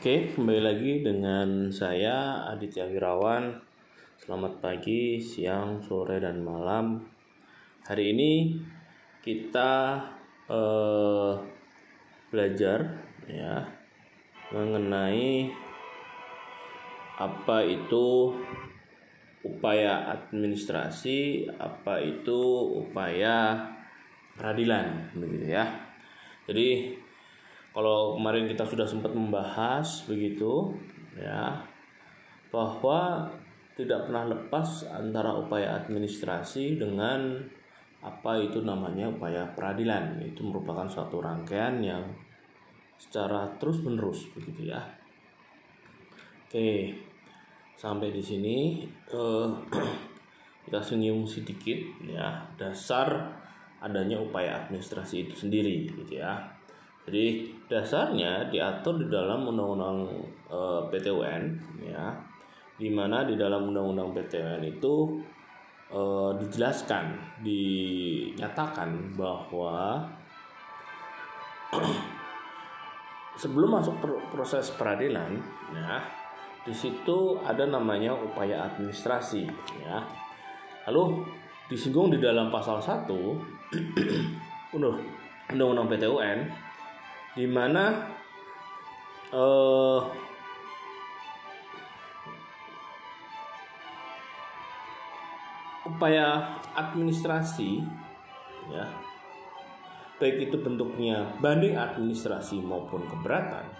Oke, kembali lagi dengan saya Aditya Wirawan. Selamat pagi, siang, sore, dan malam. Hari ini kita eh, belajar ya mengenai apa itu upaya administrasi, apa itu upaya peradilan, begitu ya. Jadi kalau kemarin kita sudah sempat membahas begitu ya bahwa tidak pernah lepas antara upaya administrasi dengan apa itu namanya upaya peradilan. Itu merupakan suatu rangkaian yang secara terus menerus begitu ya. Oke sampai di sini eh, kita senyum sedikit ya. Dasar adanya upaya administrasi itu sendiri gitu ya jadi dasarnya diatur di dalam undang-undang e, eh, PTUN ya. Di mana di dalam undang-undang PTUN itu e, dijelaskan, dinyatakan bahwa sebelum masuk proses peradilan ya di situ ada namanya upaya administrasi ya. Lalu disinggung di dalam pasal 1 Undang-Undang PTUN di mana uh, upaya administrasi ya baik itu bentuknya banding administrasi maupun keberatan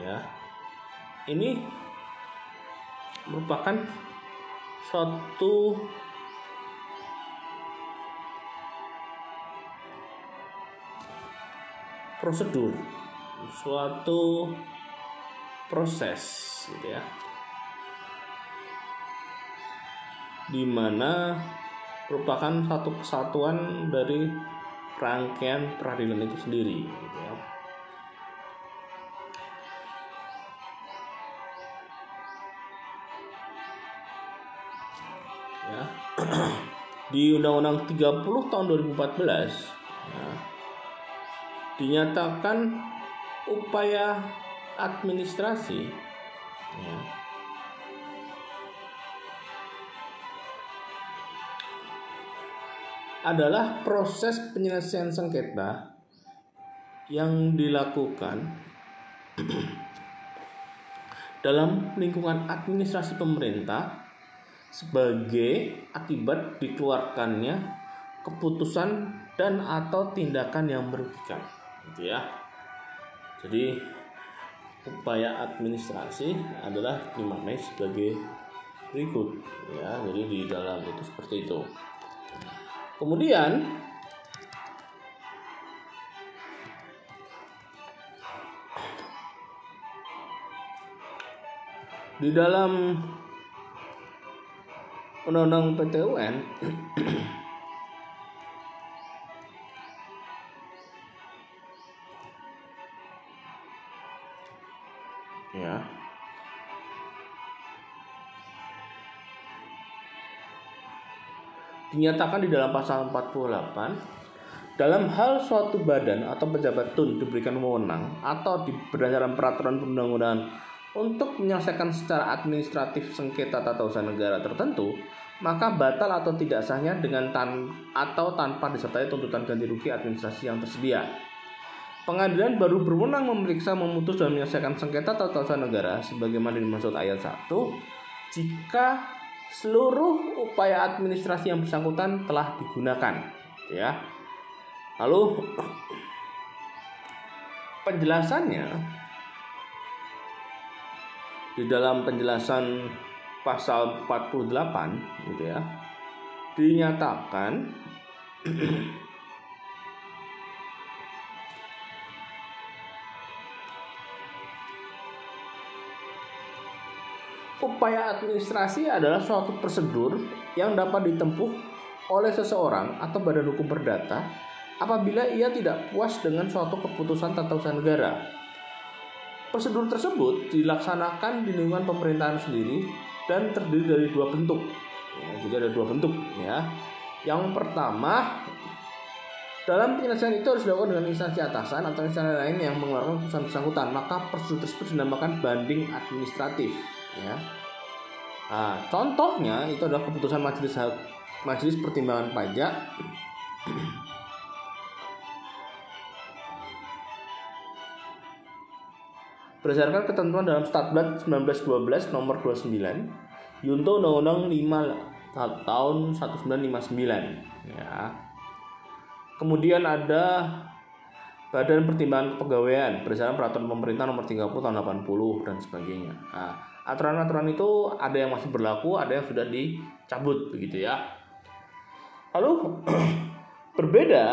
ya ini merupakan suatu prosedur suatu proses gitu ya di mana merupakan satu kesatuan dari rangkaian peradilan itu sendiri gitu ya. ya di Undang-Undang 30 tahun 2014 dinyatakan upaya administrasi ya, adalah proses penyelesaian sengketa yang dilakukan dalam lingkungan administrasi pemerintah sebagai akibat dikeluarkannya keputusan dan atau tindakan yang merugikan gitu ya. Jadi upaya administrasi adalah dimaknai sebagai berikut ya. Jadi di dalam itu seperti itu. Kemudian di dalam undang-undang PTUN ya dinyatakan di dalam pasal 48 dalam hal suatu badan atau pejabat tun diberikan wewenang atau di berdasarkan peraturan perundang-undangan untuk menyelesaikan secara administratif sengketa tata usaha negara tertentu, maka batal atau tidak sahnya dengan tan atau tanpa disertai tuntutan ganti rugi administrasi yang tersedia. Pengadilan baru berwenang memeriksa, memutus dan menyelesaikan sengketa tata usaha negara sebagaimana dimaksud ayat 1 jika seluruh upaya administrasi yang bersangkutan telah digunakan ya. Lalu penjelasannya di dalam penjelasan pasal 48 gitu ya dinyatakan Upaya administrasi adalah suatu prosedur yang dapat ditempuh oleh seseorang atau badan hukum perdata apabila ia tidak puas dengan suatu keputusan tata usaha negara. Prosedur tersebut dilaksanakan di lingkungan pemerintahan sendiri dan terdiri dari dua bentuk. Ya, jadi ada dua bentuk ya. Yang pertama Dalam penyelesaian itu harus dilakukan dengan instansi atasan atau instansi lain yang mengeluarkan keputusan bersangkutan. Maka prosedur tersebut dinamakan banding administratif. Ya. Nah, contohnya itu adalah keputusan majelis majelis pertimbangan pajak berdasarkan ketentuan dalam Statblad 1912 nomor 29 Yunto Undang-Undang 5 tahun 1959 ya. Kemudian ada Badan Pertimbangan Kepegawaian berdasarkan peraturan pemerintah nomor 30 tahun 80 dan sebagainya. Nah, aturan-aturan itu ada yang masih berlaku, ada yang sudah dicabut begitu ya. Lalu berbeda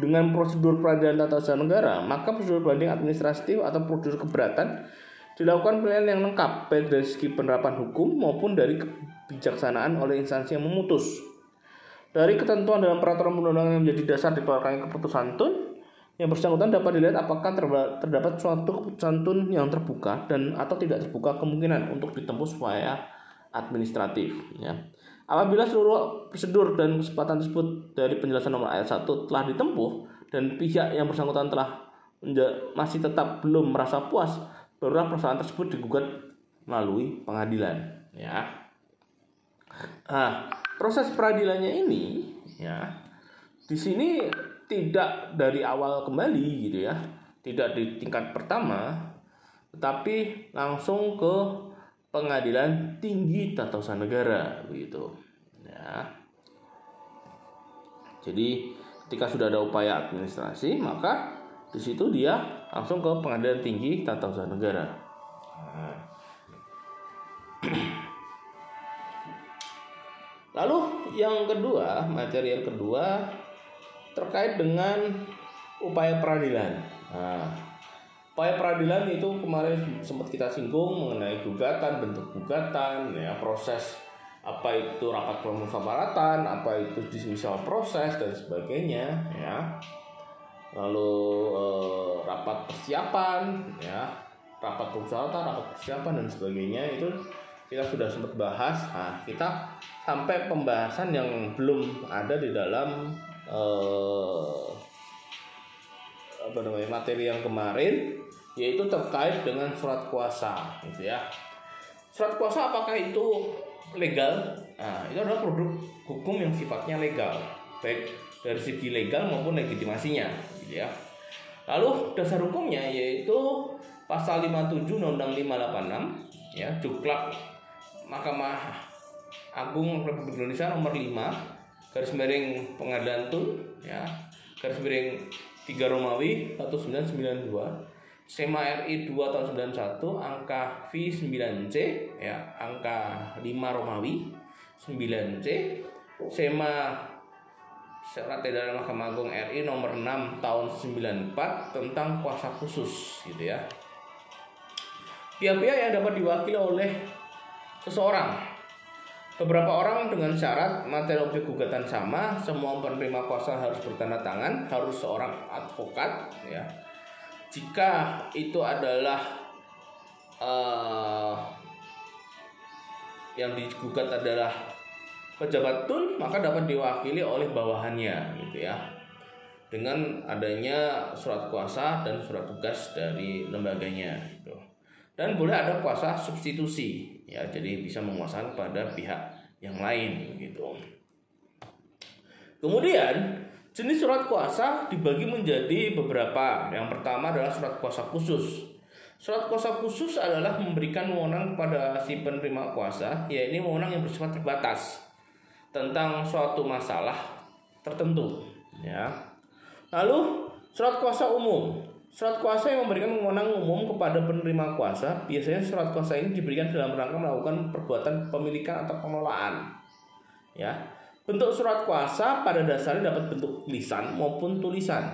dengan prosedur peradilan tata usaha negara, maka prosedur banding administratif atau prosedur keberatan dilakukan penilaian yang lengkap baik dari segi penerapan hukum maupun dari kebijaksanaan oleh instansi yang memutus. Dari ketentuan dalam peraturan perundang-undangan yang menjadi dasar dikeluarkannya keputusan tun, yang bersangkutan dapat dilihat apakah terdapat suatu keputusan tun yang terbuka dan atau tidak terbuka kemungkinan untuk ditempuh supaya administratif. Ya. Apabila seluruh prosedur dan kesempatan tersebut dari penjelasan nomor ayat 1 telah ditempuh dan pihak yang bersangkutan telah masih tetap belum merasa puas, barulah persoalan tersebut digugat melalui pengadilan. Ya. Nah, proses peradilannya ini, ya, di sini tidak dari awal kembali gitu ya, tidak di tingkat pertama, tetapi langsung ke pengadilan tinggi tata usaha negara begitu. Ya. Jadi ketika sudah ada upaya administrasi maka di situ dia langsung ke pengadilan tinggi tata usaha negara. Lalu yang kedua materi yang kedua terkait dengan upaya peradilan nah, Upaya peradilan itu kemarin sempat kita singgung mengenai gugatan, bentuk gugatan, ya proses apa itu rapat permusyawaratan, apa itu dismissal proses dan sebagainya, ya. Lalu eh, rapat persiapan, ya, rapat permusyawaratan, rapat persiapan dan sebagainya itu kita sudah sempat bahas. Nah, kita sampai pembahasan yang belum ada di dalam eh, apa namanya materi yang kemarin yaitu terkait dengan surat kuasa gitu ya. Surat kuasa apakah itu legal? Nah itu adalah produk hukum yang sifatnya legal baik dari segi legal maupun legitimasinya gitu ya. Lalu dasar hukumnya yaitu pasal 57 undang-undang 586 ya juklak Mahkamah Agung Republik Indonesia nomor 5 garis miring pengadilan tun ya. Garis miring 3 Romawi 1992 SEMA RI 2 tahun 91 angka V 9C ya. Angka 5 Romawi 9C SEMA Surat Edaran Mahkamah Agung RI nomor 6 tahun 94 tentang kuasa khusus gitu ya. Pihak-pihak yang dapat diwakili oleh seseorang Beberapa orang dengan syarat materi objek gugatan sama, semua penerima kuasa harus bertanda tangan, harus seorang advokat, ya, jika itu adalah uh, yang digugat adalah pejabat tun maka dapat diwakili oleh bawahannya gitu ya dengan adanya surat kuasa dan surat tugas dari lembaganya gitu. Dan boleh ada kuasa substitusi ya jadi bisa menguasai pada pihak yang lain gitu kemudian Jenis surat kuasa dibagi menjadi beberapa. Yang pertama adalah surat kuasa khusus. Surat kuasa khusus adalah memberikan wewenang kepada si penerima kuasa, yaitu wewenang yang bersifat terbatas tentang suatu masalah tertentu. Ya. Lalu surat kuasa umum. Surat kuasa yang memberikan wewenang umum kepada penerima kuasa, biasanya surat kuasa ini diberikan dalam rangka melakukan perbuatan pemilikan atau pengelolaan. Ya, Bentuk surat kuasa pada dasarnya dapat bentuk tulisan maupun tulisan.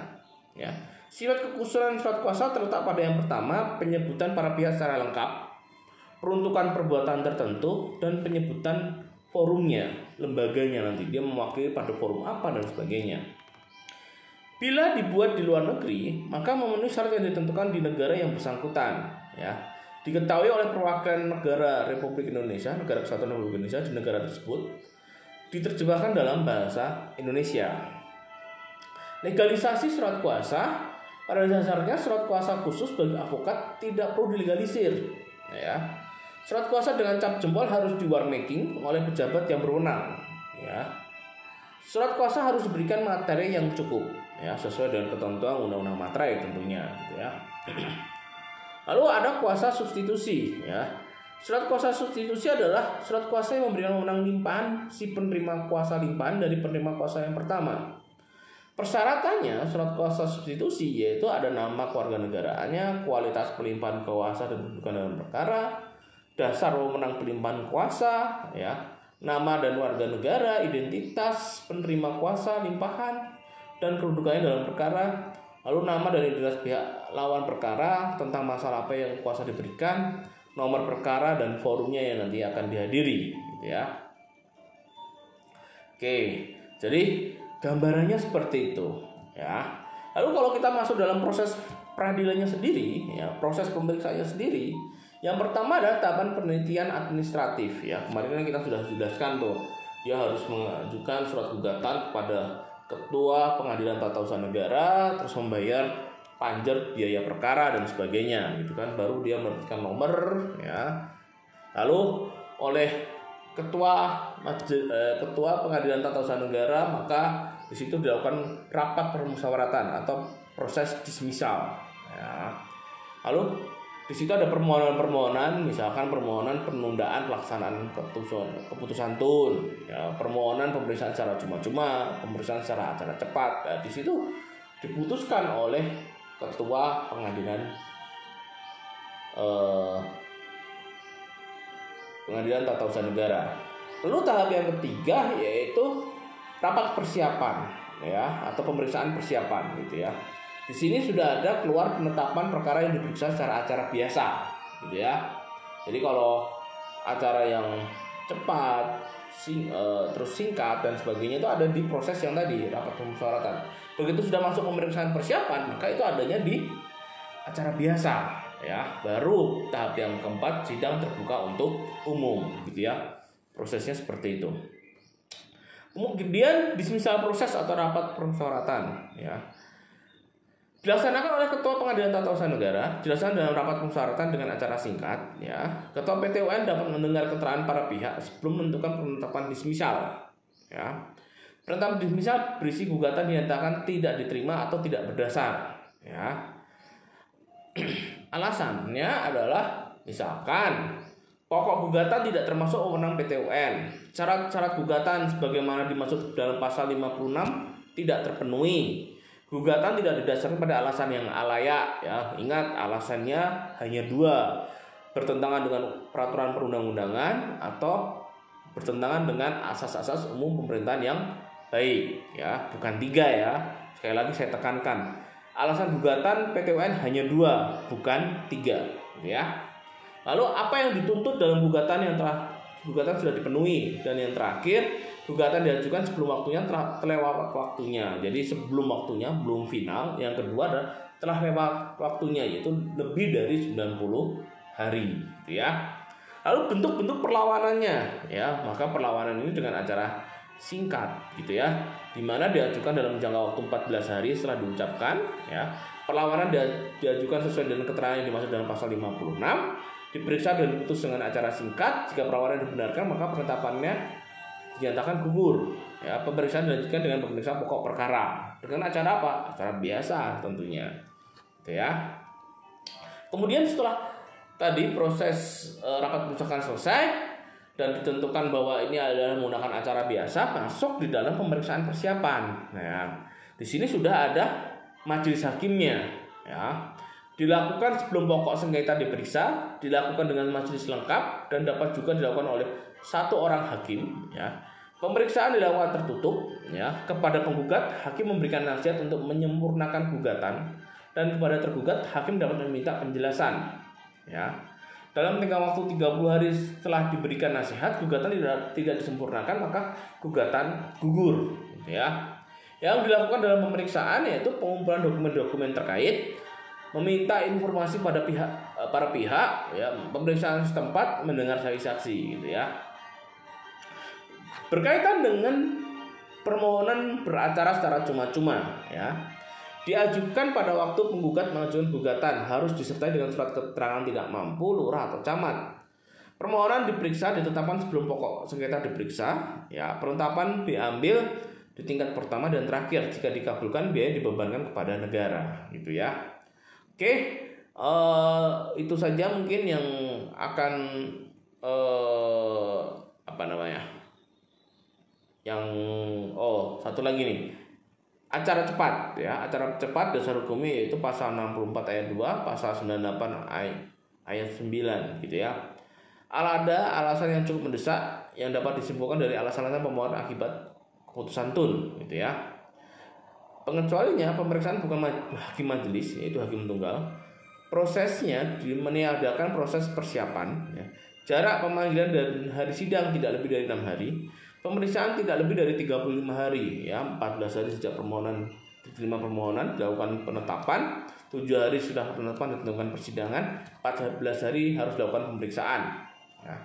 Ya. Sifat kekhususan surat kuasa terletak pada yang pertama, penyebutan para pihak secara lengkap, peruntukan perbuatan tertentu, dan penyebutan forumnya, lembaganya nanti. Dia mewakili pada forum apa dan sebagainya. Bila dibuat di luar negeri, maka memenuhi syarat yang ditentukan di negara yang bersangkutan. Ya, diketahui oleh perwakilan negara Republik Indonesia, negara kesatuan Republik Indonesia di negara tersebut, diterjemahkan dalam bahasa Indonesia. Legalisasi surat kuasa pada dasarnya surat kuasa khusus bagi avokat tidak perlu dilegalisir. Ya. Surat kuasa dengan cap jempol harus di warmaking oleh pejabat yang berwenang. Ya. Surat kuasa harus diberikan materi yang cukup, ya sesuai dengan ketentuan undang-undang materai tentunya, gitu ya. Lalu ada kuasa substitusi, ya. Surat kuasa substitusi adalah surat kuasa yang memberikan wewenang limpahan si penerima kuasa limpahan dari penerima kuasa yang pertama. Persyaratannya surat kuasa substitusi yaitu ada nama keluarga negaraannya, kualitas pelimpahan kuasa dan kedudukan dalam perkara, dasar wewenang pelimpahan kuasa, ya, nama dan warga negara, identitas penerima kuasa limpahan dan kedudukannya dalam perkara, lalu nama dan identitas pihak lawan perkara tentang masalah apa yang kuasa diberikan, nomor perkara dan forumnya yang nanti akan dihadiri gitu ya. Oke, jadi gambarannya seperti itu ya. Lalu kalau kita masuk dalam proses peradilannya sendiri, ya proses pemeriksaannya sendiri, yang pertama adalah tahapan penelitian administratif ya. Kemarin kan kita sudah jelaskan tuh, dia harus mengajukan surat gugatan kepada ketua pengadilan tata usaha negara, terus membayar panjer biaya perkara dan sebagainya gitu kan. Baru dia mendapatkan nomor ya. Lalu oleh ketua eh, ketua pengadilan tata usaha negara maka di situ dilakukan rapat permusyawaratan atau proses dismisal ya. Lalu di situ ada permohonan-permohonan misalkan permohonan penundaan pelaksanaan keputusan keputusan tun ya permohonan pemeriksaan secara cuma-cuma pemeriksaan secara acara cepat nah, di situ diputuskan oleh ketua pengadilan eh, pengadilan tata usaha negara. Lalu tahap yang ketiga yaitu rapat persiapan ya atau pemeriksaan persiapan gitu ya. Di sini sudah ada keluar penetapan perkara yang diperiksa secara acara biasa gitu ya. Jadi kalau acara yang cepat, sing, uh, terus singkat dan sebagainya itu ada di proses yang tadi rapat pemusyawaratan. Begitu sudah masuk pemeriksaan persiapan, maka itu adanya di acara biasa ya. Baru tahap yang keempat sidang terbuka untuk umum gitu ya. Prosesnya seperti itu. Kemudian dismisal proses atau rapat pemusyawaratan ya. Dilaksanakan oleh Ketua Pengadilan Tata Usaha Negara, dilaksanakan dalam rapat pemusyawaratan dengan acara singkat. Ya, Ketua PT UN dapat mendengar keterangan para pihak sebelum menentukan penetapan dismisal. Ya, penetapan dismisal berisi gugatan dinyatakan tidak diterima atau tidak berdasar. Ya, alasannya adalah misalkan pokok gugatan tidak termasuk wewenang PT UN. Syarat-syarat gugatan sebagaimana dimaksud dalam pasal 56 tidak terpenuhi Gugatan tidak didasarkan pada alasan yang alayak ya. Ingat alasannya hanya dua. Bertentangan dengan peraturan perundang-undangan atau bertentangan dengan asas-asas umum pemerintahan yang baik ya, bukan tiga ya. Sekali lagi saya tekankan. Alasan gugatan PT UN hanya dua, bukan tiga ya. Lalu apa yang dituntut dalam gugatan yang telah gugatan sudah dipenuhi dan yang terakhir gugatan diajukan sebelum waktunya telah terlewat waktunya. Jadi sebelum waktunya belum final. Yang kedua adalah telah lewat waktunya yaitu lebih dari 90 hari gitu ya. Lalu bentuk-bentuk perlawanannya ya, maka perlawanan ini dengan acara singkat gitu ya. Di mana diajukan dalam jangka waktu 14 hari setelah diucapkan ya. Perlawanan diajukan sesuai dengan keterangan yang dimaksud dalam pasal 56 diperiksa dan diputus dengan acara singkat jika perlawanan dibenarkan maka penetapannya dinyatakan gugur. Ya, pemeriksaan dilanjutkan dengan pemeriksaan pokok perkara. Dengan acara apa? Acara biasa tentunya. Gitu ya. Kemudian setelah tadi proses e, rapat perusahaan selesai dan ditentukan bahwa ini adalah menggunakan acara biasa, masuk di dalam pemeriksaan persiapan. Nah, di sini sudah ada majelis hakimnya, ya. Dilakukan sebelum pokok sengketa diperiksa, dilakukan dengan majelis lengkap dan dapat juga dilakukan oleh satu orang hakim, ya Pemeriksaan dilakukan tertutup ya. Kepada penggugat hakim memberikan nasihat untuk menyempurnakan gugatan dan kepada tergugat hakim dapat meminta penjelasan ya. Dalam tengah waktu 30 hari setelah diberikan nasihat gugatan tidak tidak disempurnakan maka gugatan gugur ya. Yang dilakukan dalam pemeriksaan yaitu pengumpulan dokumen-dokumen terkait meminta informasi pada pihak para pihak ya. Pemeriksaan setempat mendengar saksi-saksi gitu ya Berkaitan dengan permohonan beracara secara cuma-cuma ya diajukan pada waktu penggugat mengajukan gugatan harus disertai dengan surat keterangan tidak mampu lurah atau camat. Permohonan diperiksa ditetapkan sebelum pokok sengketa diperiksa. Ya, penetapan diambil di tingkat pertama dan terakhir. Jika dikabulkan biaya dibebankan kepada negara, gitu ya. Oke, uh, itu saja mungkin yang akan uh, apa namanya? Yang oh satu lagi nih. Acara cepat ya. Acara cepat dasar hukumnya yaitu pasal 64 ayat 2 pasal 98 ayat ayat 9 gitu ya. Ada alasan yang cukup mendesak yang dapat disimpulkan dari alasan-alasan pemohon akibat keputusan tun gitu ya. Pengecualinya pemeriksaan bukan hakim majelis yaitu hakim tunggal. Prosesnya meniadakan proses persiapan ya. jarak pemanggilan dan hari sidang tidak lebih dari enam hari Pemeriksaan tidak lebih dari 35 hari ya, 14 hari sejak permohonan diterima permohonan dilakukan penetapan, 7 hari sudah penetapan ditentukan persidangan, 14 hari harus dilakukan pemeriksaan. Ya.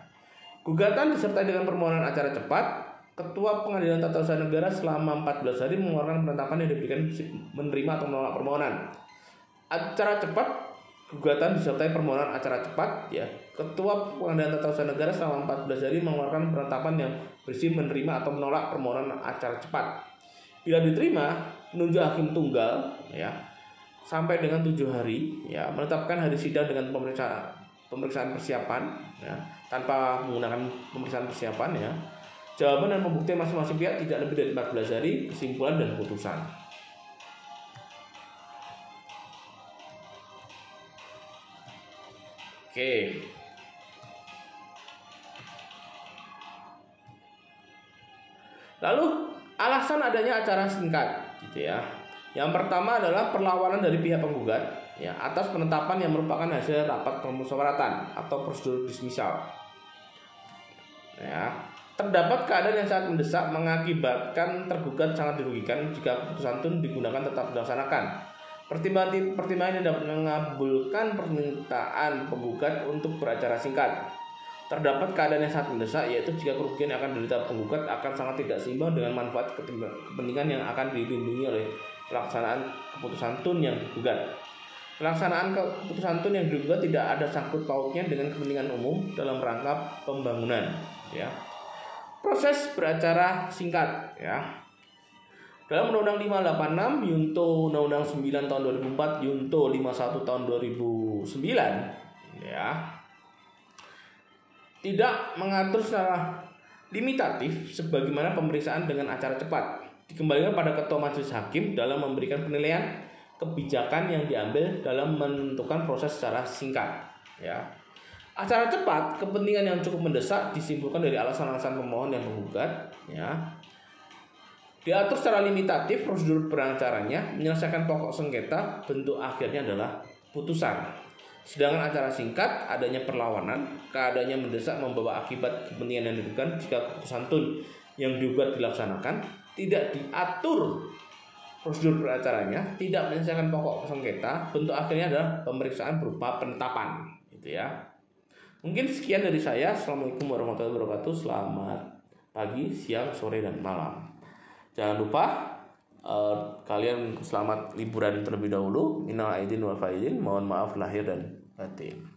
Gugatan disertai dengan permohonan acara cepat, Ketua Pengadilan Tata Usaha Negara selama 14 hari mengeluarkan penetapan yang diberikan menerima atau menolak permohonan. Acara cepat gugatan disertai permohonan acara cepat ya ketua pengadilan tata usaha negara selama 14 hari mengeluarkan penetapan yang bersih menerima atau menolak permohonan acara cepat. Bila diterima menunjuk hakim tunggal ya sampai dengan tujuh hari ya menetapkan hari sidang dengan pemeriksaan pemeriksaan persiapan ya tanpa menggunakan pemeriksaan persiapan ya. Jawaban dan pembuktian masing-masing pihak tidak lebih dari 14 hari kesimpulan dan putusan Oke. Lalu alasan adanya acara singkat gitu ya. Yang pertama adalah perlawanan dari pihak penggugat ya atas penetapan yang merupakan hasil rapat permusyawaratan atau prosedur dismisal. Ya, terdapat keadaan yang sangat mendesak mengakibatkan tergugat sangat dirugikan jika keputusan itu digunakan tetap dilaksanakan Pertimbangan pertimbangan yang dapat mengabulkan permintaan penggugat untuk beracara singkat. Terdapat keadaan yang sangat mendesak yaitu jika kerugian yang akan diderita penggugat akan sangat tidak seimbang dengan manfaat kepentingan yang akan dilindungi oleh pelaksanaan keputusan tun yang digugat. Pelaksanaan keputusan tun yang digugat tidak ada sangkut pautnya dengan kepentingan umum dalam rangka pembangunan, ya. Proses beracara singkat, ya dalam Undang-Undang 586, Yunto Undang-Undang 9 tahun 2004, Yunto 51 tahun 2009, ya, tidak mengatur secara limitatif sebagaimana pemeriksaan dengan acara cepat. Dikembalikan pada ketua majelis hakim dalam memberikan penilaian kebijakan yang diambil dalam menentukan proses secara singkat. Ya, acara cepat kepentingan yang cukup mendesak disimpulkan dari alasan-alasan pemohon yang menggugat. Ya, Diatur secara limitatif prosedur pengacaranya menyelesaikan pokok sengketa bentuk akhirnya adalah putusan. Sedangkan acara singkat adanya perlawanan, keadaannya mendesak membawa akibat kepentingan yang dirugikan jika keputusan tun yang dibuat dilaksanakan tidak diatur prosedur peracaranya, tidak menyelesaikan pokok sengketa, bentuk akhirnya adalah pemeriksaan berupa penetapan, gitu ya. Mungkin sekian dari saya. Assalamualaikum warahmatullahi wabarakatuh. Selamat pagi, siang, sore, dan malam. Jangan lupa uh, kalian selamat liburan terlebih dahulu. Minal aidin wal faizin. Mohon maaf lahir dan batin.